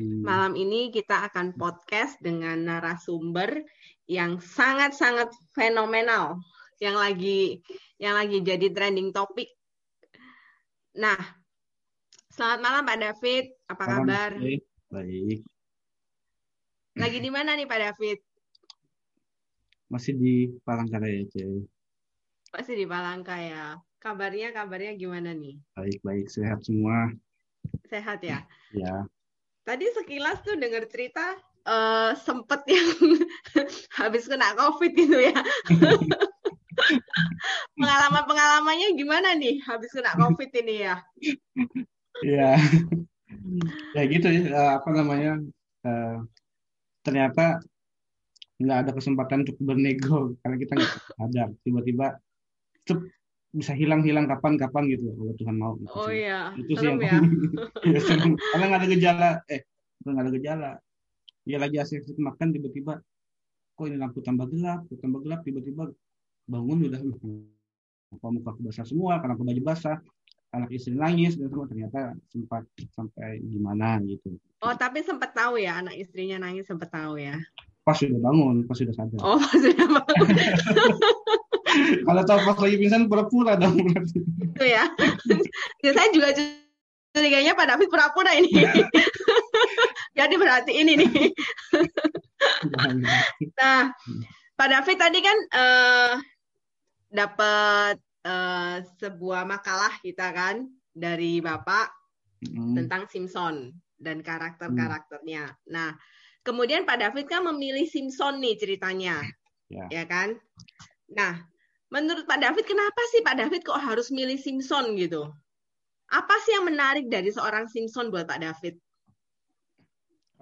malam ini kita akan podcast dengan narasumber yang sangat-sangat fenomenal yang lagi yang lagi jadi trending topik. Nah, selamat malam Pak David, apa malam, kabar? Baik. baik. Lagi di mana nih Pak David? Masih di Palangkaraya, Cek. Masih di Palangkaraya. Kabarnya kabarnya gimana nih? Baik, baik, sehat semua. Sehat ya? Ya. Tadi sekilas tuh dengar cerita uh, sempet yang habis kena COVID gitu ya. Pengalaman-pengalamannya gimana nih habis kena COVID ini ya? Iya. ya gitu ya, apa namanya? Uh, ternyata nggak ada kesempatan untuk bernego karena kita nggak ada tiba-tiba bisa hilang-hilang kapan-kapan gitu kalau Tuhan mau. Gitu oh iya. Itu sih yang ya. ya Karena nggak ada gejala, eh nggak ada gejala. Ya lagi asik makan tiba-tiba kok ini lampu tambah gelap, tambah gelap tiba-tiba bangun udah apa muka basah semua karena baju basah anak istri nangis dan semua ternyata sempat sampai gimana gitu. Oh tapi sempat tahu ya anak istrinya nangis sempat tahu ya. Pas sudah bangun, pas sudah sadar. Oh pas sudah bangun. Kalau tahu pas lagi pingsan pura-pura dong berarti. Itu ya. ya saya juga curiganya Pak David pura-pura ini. Jadi berarti ini nih. nah, Pak David tadi kan uh, dapat uh, sebuah makalah kita kan dari Bapak hmm. tentang Simpson dan karakter-karakternya. Nah, kemudian Pak David kan memilih Simpson nih ceritanya. Ya, ya kan? Nah, Menurut Pak David, kenapa sih Pak David kok harus milih Simpson gitu? Apa sih yang menarik dari seorang Simpson buat Pak David?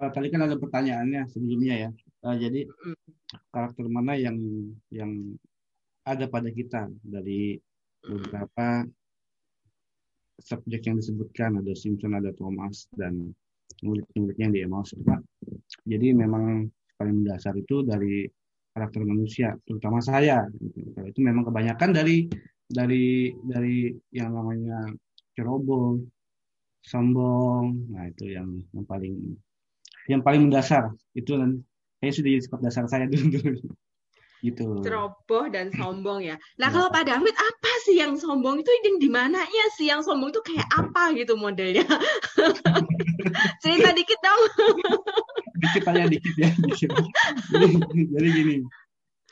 Uh, tadi kan ada pertanyaannya sebelumnya ya. Uh, jadi karakter mana yang yang ada pada kita dari beberapa subjek yang disebutkan ada Simpson, ada Thomas dan murid-muridnya di Emmaus Pak. Jadi memang paling dasar itu dari karakter manusia, terutama saya. Gitu. Itu memang kebanyakan dari dari dari yang namanya ceroboh, sombong, nah itu yang yang paling yang paling mendasar itu kan saya sudah jadi sifat dasar saya dulu dulu gitu. Ceroboh dan sombong ya. Nah, ya. kalau Pak David apa sih yang sombong itu yang di mana ya sih yang sombong itu kayak apa gitu modelnya? Cerita dikit dong. dikit aja dikit ya. jadi, jadi gini.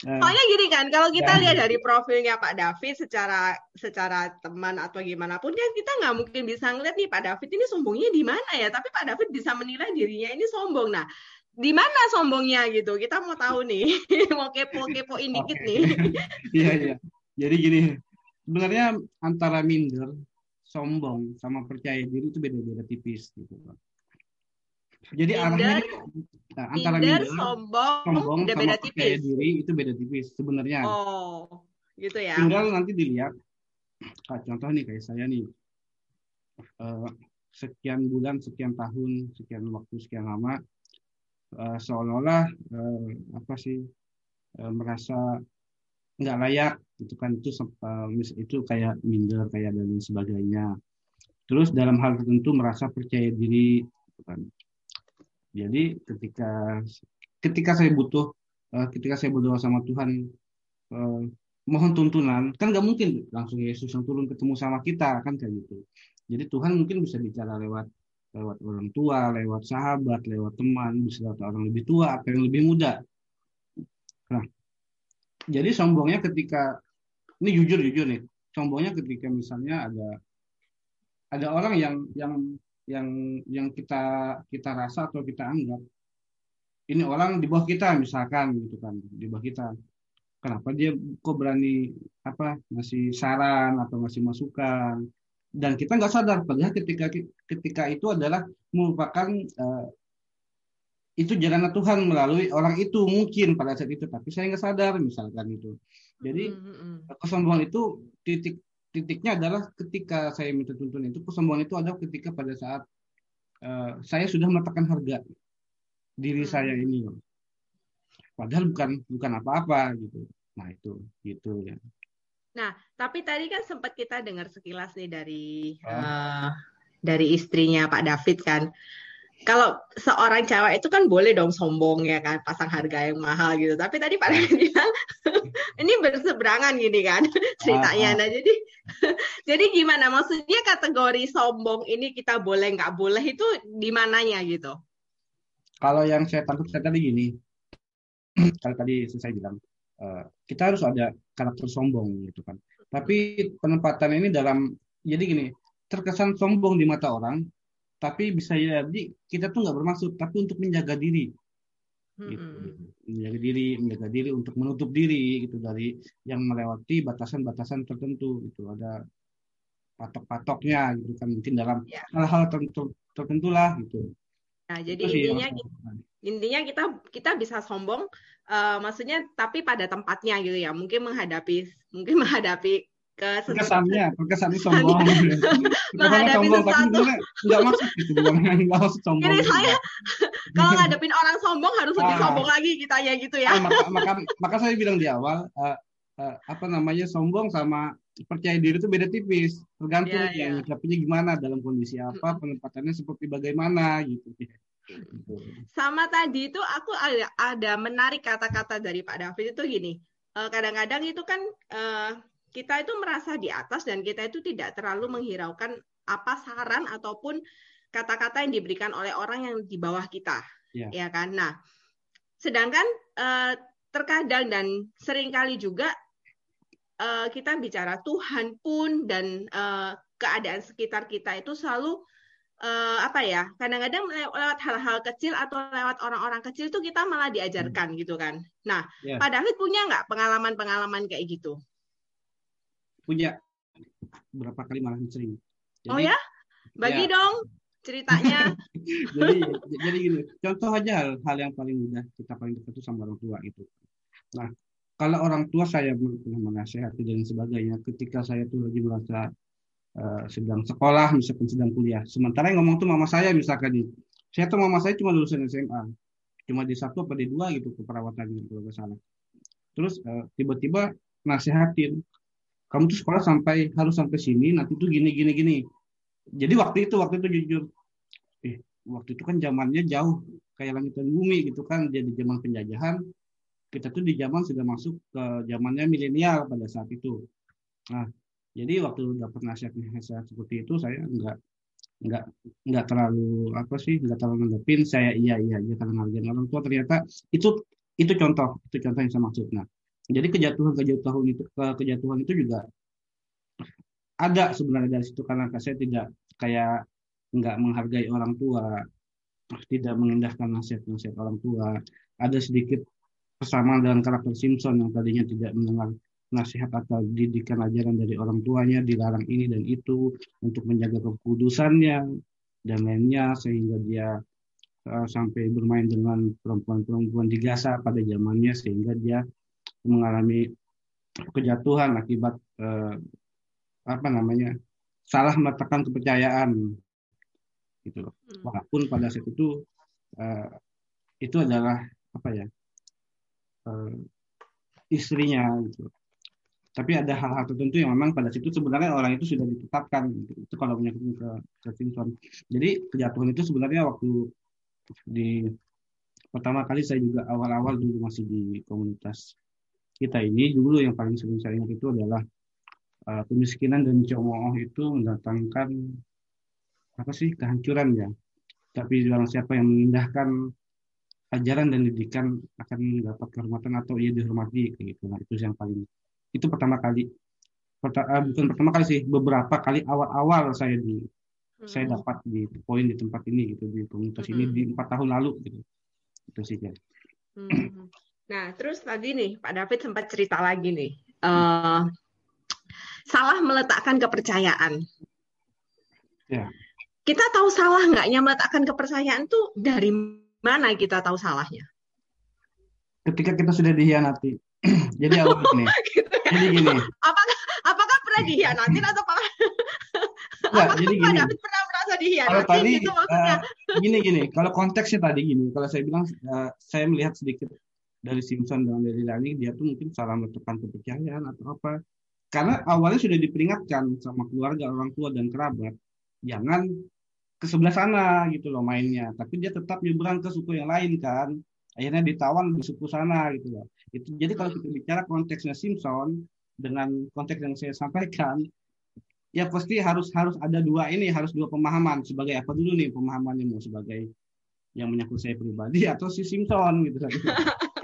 Eh, Soalnya gini kan, kalau kita ya. lihat dari profilnya Pak David secara secara teman atau gimana pun kan kita nggak mungkin bisa ngeliat nih Pak David ini sombongnya di mana ya. Tapi Pak David bisa menilai dirinya ini sombong. Nah, di mana sombongnya gitu? Kita mau tahu nih, mau kepo-kepoin dikit nih. Iya iya. Jadi gini, sebenarnya antara minder, sombong, sama percaya diri itu beda-beda tipis gitu Jadi arahnya nah, antara minder, sombong, sombong sama beda tipis. percaya diri itu beda tipis sebenarnya. Oh, gitu ya. Tinggal nanti dilihat, nah, contoh nih kayak saya nih, uh, sekian bulan, sekian tahun, sekian waktu, sekian lama, uh, seolah-olah uh, apa sih uh, merasa nggak layak itu kan itu uh, itu kayak minder kayak dan sebagainya terus dalam hal tertentu merasa percaya diri gitu kan jadi ketika ketika saya butuh uh, ketika saya berdoa sama Tuhan uh, mohon tuntunan kan nggak mungkin langsung Yesus yang turun ketemu sama kita kan kayak gitu jadi Tuhan mungkin bisa bicara lewat lewat orang tua, lewat sahabat, lewat teman, bisa lewat orang lebih tua atau yang lebih muda. Nah, jadi sombongnya ketika ini jujur jujur nih, sombongnya ketika misalnya ada ada orang yang yang yang yang kita kita rasa atau kita anggap ini orang di bawah kita misalkan gitu kan di bawah kita. Kenapa dia kok berani apa ngasih saran atau ngasih masukan? Dan kita nggak sadar padahal ketika ketika itu adalah merupakan uh, itu jalan Tuhan melalui orang itu mungkin pada saat itu tapi saya nggak sadar misalkan itu. Jadi mm-hmm. kesombongan itu titik titiknya adalah ketika saya minta tuntunan itu kesombongan itu adalah ketika pada saat uh, saya sudah meletakkan harga diri mm-hmm. saya ini padahal bukan bukan apa-apa gitu nah itu gitu ya Nah, tapi tadi kan sempat kita dengar sekilas nih dari uh, dari istrinya Pak David kan. Kalau seorang cewek itu kan boleh dong sombong ya kan? Pasang harga yang mahal gitu. Tapi tadi Pak David bilang ini berseberangan gini kan ceritanya. Nah jadi jadi gimana? Maksudnya kategori sombong ini kita boleh nggak boleh itu di mananya gitu? Kalau yang saya tangkap saya tadi gini. Kalau tadi saya bilang uh, kita harus ada karakter sombong gitu kan. Tapi penempatan ini dalam jadi gini terkesan sombong di mata orang tapi bisa jadi kita tuh nggak bermaksud tapi untuk menjaga diri. Gitu. menjaga diri menjaga diri untuk menutup diri gitu. Dari yang melewati batasan-batasan tertentu gitu. Ada patok-patoknya gitu kan. Mungkin dalam ya. hal-hal tertentu tertentu lah gitu. Nah jadi intinya intinya kita kita bisa sombong uh, maksudnya tapi pada tempatnya gitu ya. Mungkin menghadapi mungkin menghadapi ke kesannya kesannya sombong. Menghadapi sombong tapi sebenarnya nggak maksud gitu nggak maksud sombong ini saya kalau ngadepin orang sombong harus lebih ah. sombong lagi kita ya gitu ya. Ah, maka, maka maka saya bilang di awal uh, uh, apa namanya sombong sama percaya diri itu beda tipis. Tergantung yeah, yang yeah. gimana dalam kondisi apa penempatannya seperti bagaimana gitu. Sama tadi itu aku ada ada menarik kata-kata dari Pak David. Itu gini kadang-kadang uh, itu kan uh, kita itu merasa di atas dan kita itu tidak terlalu menghiraukan apa saran ataupun kata-kata yang diberikan oleh orang yang di bawah kita, yeah. ya kan? Nah, sedangkan uh, terkadang dan sering kali juga uh, kita bicara Tuhan pun dan uh, keadaan sekitar kita itu selalu uh, apa ya? Kadang-kadang lewat hal-hal kecil atau lewat orang-orang kecil itu kita malah diajarkan hmm. gitu kan. Nah, yeah. Pak David punya nggak pengalaman-pengalaman kayak gitu? Punya berapa kali malah sering. Jadi, oh ya? Bagi ya. dong ceritanya. jadi jadi gini, contoh aja hal, hal yang paling mudah kita paling dekat itu sama orang tua itu. Nah, kalau orang tua saya pernah menasehati dan sebagainya, ketika saya tuh lagi merasa uh, sedang sekolah, misalkan sedang kuliah, sementara yang ngomong tuh mama saya misalkan nih, saya tuh mama saya cuma lulusan SMA, cuma di satu apa di dua gitu keperawatan kalau nggak salah. Terus uh, tiba-tiba nasihatin, kamu tuh sekolah sampai harus sampai sini nanti tuh gini gini gini. Jadi waktu itu waktu itu jujur eh waktu itu kan zamannya jauh kayak langit dan bumi gitu kan jadi zaman penjajahan. Kita tuh di zaman sudah masuk ke zamannya milenial pada saat itu. Nah jadi waktu dapat nasihat-nasihat seperti itu saya enggak enggak enggak terlalu apa sih enggak terlalu nanggepin saya iya iya iya karena orang tua. Ternyata itu itu contoh itu contoh yang saya maksud. Nah jadi kejatuhan-kejatuhan itu kejatuhan itu juga ada sebenarnya dari situ karena saya tidak kayak nggak menghargai orang tua, tidak mengindahkan nasihat-nasihat orang tua. Ada sedikit persamaan dengan karakter Simpson yang tadinya tidak mendengar nasihat atau didikan ajaran dari orang tuanya, dilarang ini dan itu untuk menjaga kekudusannya dan lainnya sehingga dia uh, sampai bermain dengan perempuan-perempuan di Gaza pada zamannya sehingga dia mengalami kejatuhan akibat eh, apa namanya salah meletakkan kepercayaan gitu loh. Hmm. Walaupun pada saat itu eh, itu adalah apa ya eh, istrinya gitu. Tapi ada hal-hal tertentu yang memang pada situ sebenarnya orang itu sudah ditetapkan gitu. Itu kalau menyangkut ke, ke Simpson. Jadi kejatuhan itu sebenarnya waktu di pertama kali saya juga awal-awal dulu masih di komunitas kita ini dulu yang paling sering saya ingat itu adalah uh, kemiskinan dan cemooh itu mendatangkan apa sih kehancuran ya. Tapi dalam siapa yang mengindahkan ajaran dan didikan akan mendapat kehormatan atau ia dihormati gitu. Nah, itu yang paling itu pertama kali Perta, uh, bukan pertama kali sih beberapa kali awal-awal saya di hmm. saya dapat di poin di tempat ini gitu di komunitas hmm. ini di empat tahun lalu gitu itu sih ya. Hmm. Nah, terus tadi nih Pak David sempat cerita lagi nih, uh, salah meletakkan kepercayaan. Ya. Kita tahu salah nggaknya meletakkan kepercayaan tuh dari mana kita tahu salahnya? Ketika kita sudah dihianati. Jadi awal ini. gitu ya? Jadi gini. Apakah apakah pernah dihianati atau apa? Enggak, jadi gini. David pernah merasa dihianati kalau tadi, gitu maksudnya. Uh, gini gini, kalau konteksnya tadi gini, kalau saya bilang uh, saya melihat sedikit dari Simpson dan dari Dani dia tuh mungkin salah meletakkan kepercayaan atau apa. Karena awalnya sudah diperingatkan sama keluarga orang tua dan kerabat jangan ke sebelah sana gitu loh mainnya. Tapi dia tetap nyebrang ke suku yang lain kan. Akhirnya ditawan di suku sana gitu loh. Itu jadi kalau kita bicara konteksnya Simpson dengan konteks yang saya sampaikan ya pasti harus harus ada dua ini harus dua pemahaman sebagai apa dulu nih pemahamannya mau sebagai yang menyangkut saya pribadi atau si Simpson gitu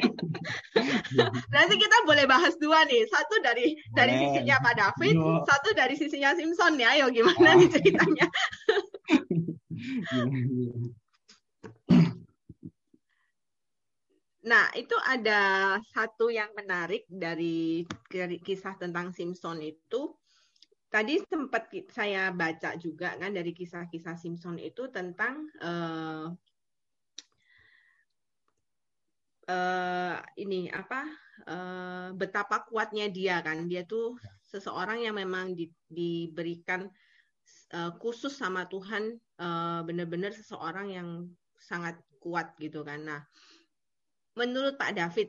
Nanti kita boleh bahas dua nih, satu dari boleh. dari sisinya Pak David, Yo. satu dari sisinya Simpson ya. Ayo gimana ah. nih ceritanya? nah, itu ada satu yang menarik dari, dari kisah tentang Simpson itu. Tadi sempat saya baca juga kan dari kisah-kisah Simpson itu tentang uh, uh, ini apa uh, betapa kuatnya dia kan dia tuh ya. seseorang yang memang di, diberikan uh, khusus sama Tuhan uh, benar-benar seseorang yang sangat kuat gitu kan nah menurut Pak David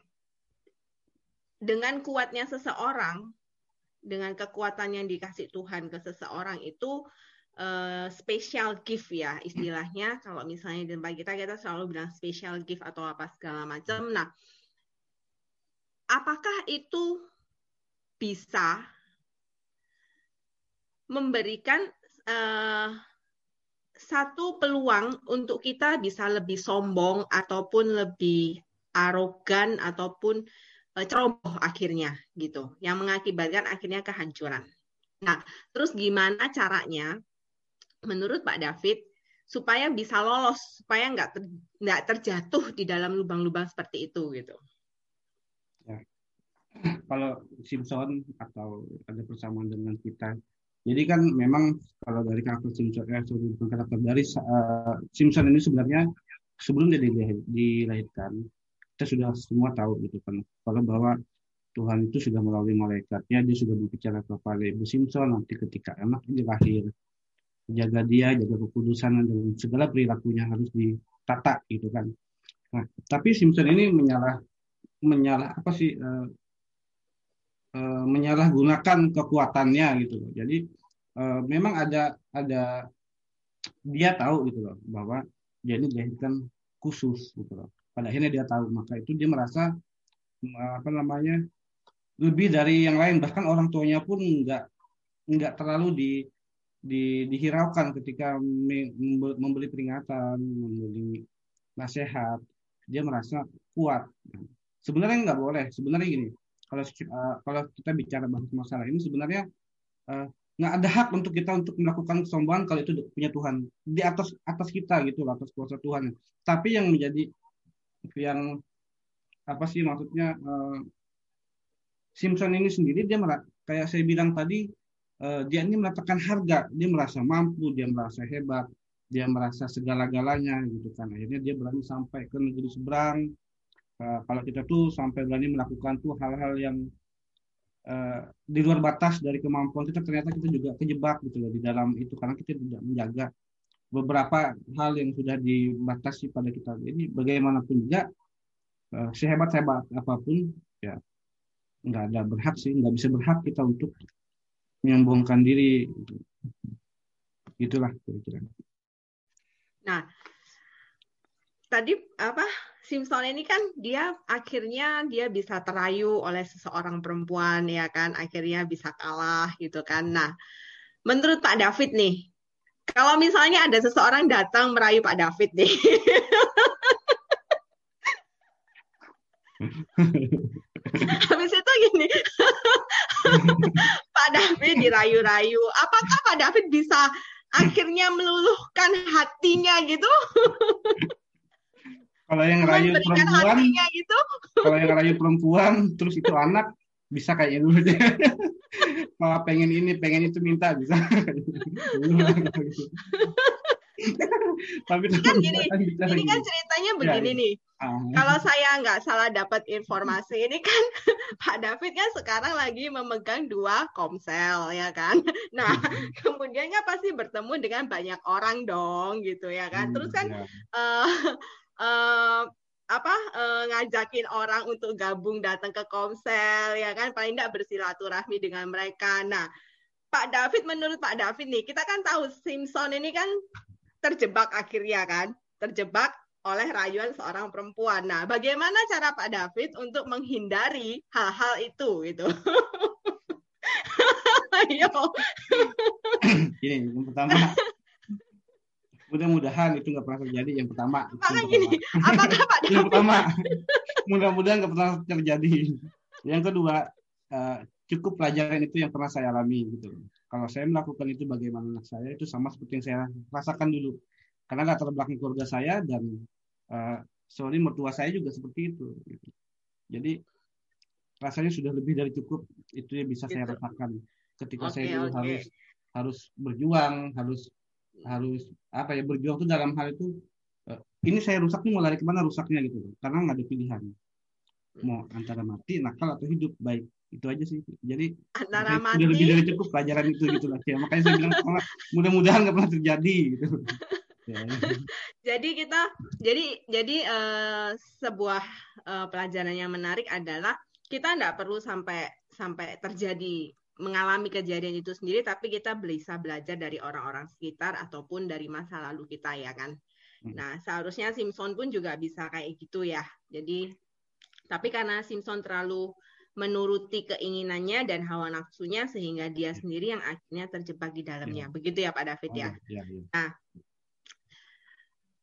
dengan kuatnya seseorang dengan kekuatan yang dikasih Tuhan ke seseorang itu uh, special gift ya istilahnya. Kalau misalnya di tempat kita kita selalu bilang special gift atau apa segala macam. Nah apakah itu bisa memberikan uh, satu peluang untuk kita bisa lebih sombong ataupun lebih arogan ataupun uh, ceroboh akhirnya gitu. Yang mengakibatkan akhirnya kehancuran. Nah, terus gimana caranya menurut Pak David supaya bisa lolos, supaya nggak ter, nggak terjatuh di dalam lubang-lubang seperti itu gitu. Ya. Kalau Simpson atau ada persamaan dengan kita, jadi kan memang kalau dari karakter Simpson, eh, karakter dari uh, Simpson ini sebenarnya sebelum dia dilahirkan, kita sudah semua tahu gitu kan, kalau bahwa Tuhan itu sudah melalui malaikatnya, dia sudah berbicara kepada Ibu Simpson nanti ketika anak ini lahir, jaga dia, jaga kekudusan dan segala perilakunya harus ditata gitu kan. Nah, tapi Simpson ini menyalah menyalah apa sih uh, uh, menyalahgunakan kekuatannya gitu loh. Jadi uh, memang ada ada dia tahu gitu loh bahwa dia ini dilahirkan khusus gitu loh. Pada akhirnya dia tahu maka itu dia merasa apa namanya lebih dari yang lain bahkan orang tuanya pun nggak nggak terlalu di di, dihiraukan ketika membeli peringatan, membeli nasihat, dia merasa kuat. Sebenarnya nggak boleh. Sebenarnya gini, kalau uh, kalau kita bicara bahas masalah ini sebenarnya uh, nggak ada hak untuk kita untuk melakukan kesombongan kalau itu punya Tuhan di atas atas kita gitu atas kuasa Tuhan. Tapi yang menjadi yang apa sih maksudnya uh, Simpson ini sendiri dia merasa, kayak saya bilang tadi uh, dia ini meletakkan harga, dia merasa mampu, dia merasa hebat, dia merasa segala-galanya gitu kan. Akhirnya dia berani sampai ke negeri seberang. Uh, kalau kita tuh sampai berani melakukan tuh hal-hal yang uh, di luar batas dari kemampuan kita, ternyata kita juga kejebak gitu loh di dalam itu karena kita tidak menjaga beberapa hal yang sudah dibatasi pada kita. Jadi bagaimanapun juga uh, sehebat-hebat apa pun ya nggak ada berhak sih, nggak bisa berhak kita untuk menyombongkan diri. Itulah kira-kira. Nah tadi apa Simpson ini kan dia akhirnya dia bisa terayu oleh seseorang perempuan ya kan? Akhirnya bisa kalah gitu kan? Nah menurut Pak David nih kalau misalnya ada seseorang datang merayu Pak David nih. Habis itu gini, Pak David dirayu-rayu. Apakah Pak David bisa akhirnya meluluhkan hatinya gitu? Kalau yang rayu perempuan, gitu. kalau yang rayu perempuan, terus itu anak, bisa kayak dulu aja. Malah pengen ini, pengen itu minta bisa. Tapi kan gini, ini kan ceritanya begini ya, nih. Kalau saya nggak salah dapat informasi ini kan Pak David kan sekarang lagi memegang dua komsel ya kan. Nah kemudian kan pasti bertemu dengan banyak orang dong gitu ya kan. Terus kan ya. uh, uh, apa uh, ngajakin orang untuk gabung datang ke komsel ya kan paling nggak bersilaturahmi dengan mereka. Nah Pak David menurut Pak David nih kita kan tahu Simpson ini kan terjebak akhirnya kan, terjebak oleh rayuan seorang perempuan. Nah, bagaimana cara Pak David untuk menghindari hal-hal itu gitu? Ayo. Gini, yang pertama mudah-mudahan itu nggak pernah terjadi yang pertama. Maka gini, apakah Pak David? yang pertama, mudah-mudahan nggak pernah terjadi. Yang kedua, uh, cukup pelajaran itu yang pernah saya alami gitu. Kalau saya melakukan itu bagaimana anak saya itu sama seperti yang saya rasakan dulu. Karena latar belakang keluarga saya dan uh, sorry mertua saya juga seperti itu. Gitu. Jadi rasanya sudah lebih dari cukup itu yang bisa gitu. saya rasakan ketika okay, saya dulu okay. harus harus berjuang, harus harus apa ya berjuang itu dalam hal itu uh, ini saya rusak nih mau lari ke mana rusaknya gitu karena nggak ada pilihan mau antara mati nakal atau hidup baik itu aja sih jadi antara mati lebih dari cukup pelajaran itu gitu lah ya makanya saya bilang mudah-mudahan nggak pernah terjadi gitu. jadi kita jadi jadi uh, sebuah uh, pelajaran yang menarik adalah kita tidak perlu sampai sampai terjadi mengalami kejadian itu sendiri tapi kita bisa belajar dari orang-orang sekitar ataupun dari masa lalu kita ya kan hmm. nah seharusnya Simpson pun juga bisa kayak gitu ya jadi tapi karena Simpson terlalu menuruti keinginannya dan hawa nafsunya sehingga dia sendiri yang akhirnya terjebak di dalamnya. Ya. Begitu ya Pak David ya. Oh, ya, ya. Nah,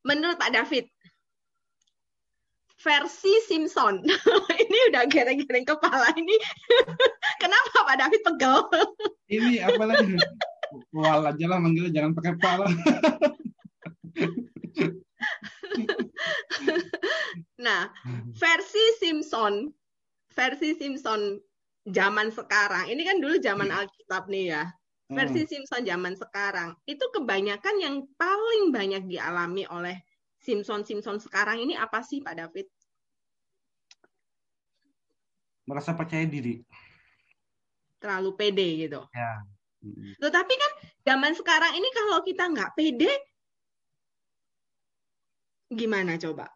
menurut Pak David, versi Simpson ini udah gereng-gereng kepala ini. Kenapa Pak David pegel? ini apa lagi? Wal aja lah manggilnya jangan pakai kepala. nah, versi Simpson, versi Simpson zaman sekarang, ini kan dulu zaman. Alkitab nih ya. Versi hmm. Simpson zaman sekarang itu kebanyakan yang paling banyak dialami oleh Simpson Simpson sekarang ini apa sih Pak David? Merasa percaya diri. Terlalu pede gitu. Ya. Tetapi kan zaman sekarang ini kalau kita nggak pede, Gimana coba?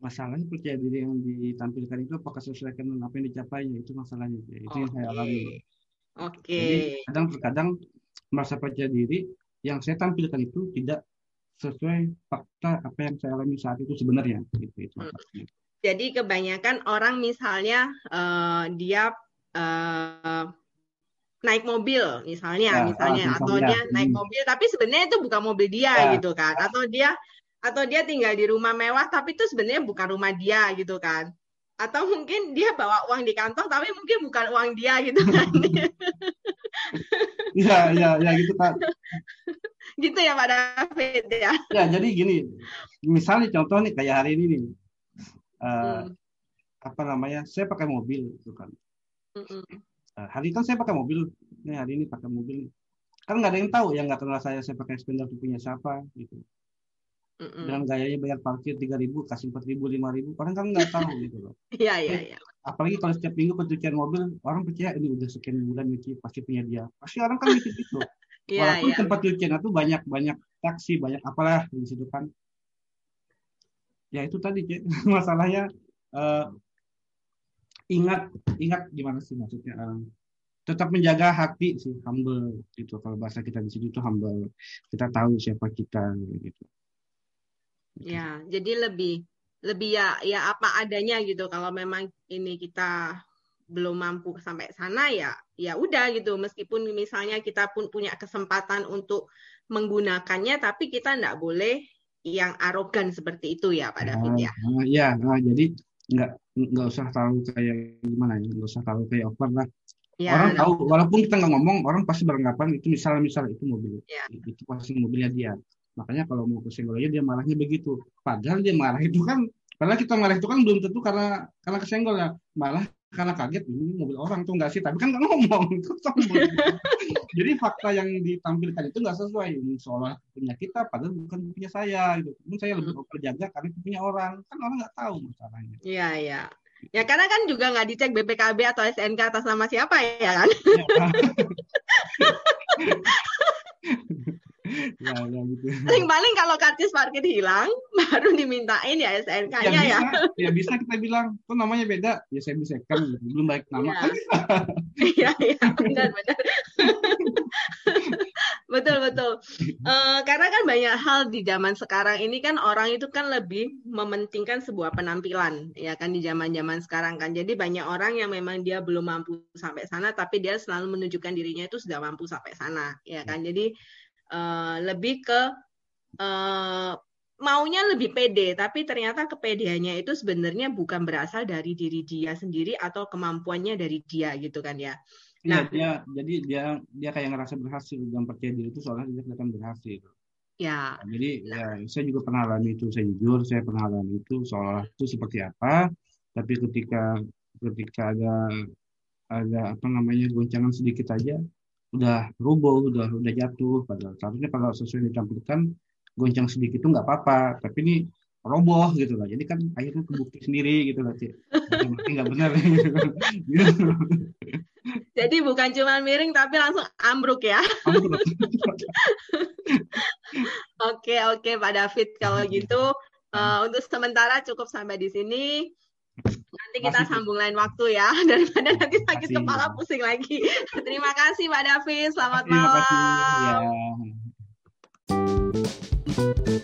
Masalahnya percaya diri yang ditampilkan itu apakah sesuai dengan apa yang dicapainya itu masalahnya. Itu okay. yang saya alami. Oke. Okay. kadang terkadang merasa percaya diri yang saya tampilkan itu tidak sesuai fakta apa yang saya alami saat itu sebenarnya. Gitu, itu. Hmm. Jadi kebanyakan orang misalnya uh, dia uh, naik mobil misalnya, ya, misalnya, ah, atau dia naik hmm. mobil tapi sebenarnya itu bukan mobil dia ya. gitu kan, atau dia atau dia tinggal di rumah mewah tapi itu sebenarnya bukan rumah dia gitu kan atau mungkin dia bawa uang di kantong tapi mungkin bukan uang dia gitu kan. Iya iya ya gitu Pak gitu ya Pak David ya. Ya jadi gini misalnya contoh nih kayak hari ini nih uh, hmm. apa namanya saya pakai mobil gitu kan. Hmm. uh, hari kan saya pakai mobil nih hari ini pakai mobil kan nggak ada yang tahu yang nggak kenal saya saya pakai spender punya siapa gitu Mm-mm. dengan gayanya bayar parkir tiga ribu kasih empat ribu lima ribu. Orang kan nggak tahu gitu loh. Iya iya iya. apalagi kalau setiap minggu pencucian mobil orang percaya ini udah sekian bulan nyuci pasti punya dia. Pasti orang kan mikir itu yeah, walaupun yeah. tempat cucian itu banyak banyak taksi banyak apalah di situ kan. Ya itu tadi cek masalahnya uh, ingat ingat gimana sih maksudnya uh, tetap menjaga hati sih humble gitu. Kalau bahasa kita di sini itu humble. Kita tahu siapa kita gitu Ya, jadi lebih lebih ya ya apa adanya gitu. Kalau memang ini kita belum mampu sampai sana ya ya udah gitu. Meskipun misalnya kita pun punya kesempatan untuk menggunakannya, tapi kita tidak boleh yang arogan seperti itu ya Pak David ya. Uh, ya, uh, jadi nggak nggak usah tahu kayak gimana ya, nggak usah tahu kayak over lah. Ya, orang tahu, walaupun kita nggak ngomong, orang pasti beranggapan itu misalnya misalnya itu mobil, ya. itu pasti mobilnya dia. Makanya kalau mau ke senggol aja dia marahnya begitu. Padahal dia marah itu kan, padahal kita marah itu kan belum tentu karena karena kesenggol ya. Malah karena kaget ini mobil orang tuh enggak sih, tapi kan nggak ngomong. Jadi fakta yang ditampilkan itu nggak sesuai. Seolah punya kita, padahal bukan punya saya. Gitu. Mungkin saya lebih berjaga karena itu punya orang. Kan orang nggak tahu masalahnya. Iya, iya. Ya karena kan juga nggak dicek BPKB atau SNK atas nama siapa ya kan? Ya. ya, ya gitu. Paling-paling kalau karcis parkir hilang, baru dimintain ya SNK-nya ya. ya. Ya bisa kita bilang, kok namanya beda? Ya saya bisa kan, belum baik nama. Iya, iya, benar, benar. betul betul. Uh, karena kan banyak hal di zaman sekarang ini kan orang itu kan lebih mementingkan sebuah penampilan ya kan di zaman-zaman sekarang kan. Jadi banyak orang yang memang dia belum mampu sampai sana tapi dia selalu menunjukkan dirinya itu sudah mampu sampai sana ya kan. Jadi uh, lebih ke uh, maunya lebih pede, tapi ternyata kepedeannya itu sebenarnya bukan berasal dari diri dia sendiri atau kemampuannya dari dia gitu kan ya. Iya, nah, dia jadi dia dia kayak ngerasa berhasil dan percaya diri itu soalnya dia kelihatan berhasil. Ya. Nah, jadi nah. ya saya juga pernah alami itu, saya jujur saya pernah alami itu seolah itu seperti apa, tapi ketika ketika ada ada apa namanya goncangan sedikit aja udah rubuh, udah udah jatuh. Padahal seharusnya kalau sesuai ditampilkan goncang sedikit itu nggak apa-apa. Tapi ini roboh gitu lah. Jadi kan akhirnya kebukti sendiri gitu lah cik. Berarti nggak benar. Gitu. jadi bukan cuma miring tapi langsung ambruk ya? Oke oke Pak David. Kalau gitu uh, untuk sementara cukup sampai di sini nanti kita Masih. sambung lain waktu ya daripada nanti sakit Masih. kepala pusing lagi terima kasih Pak David selamat Terima malam kasih. Ya.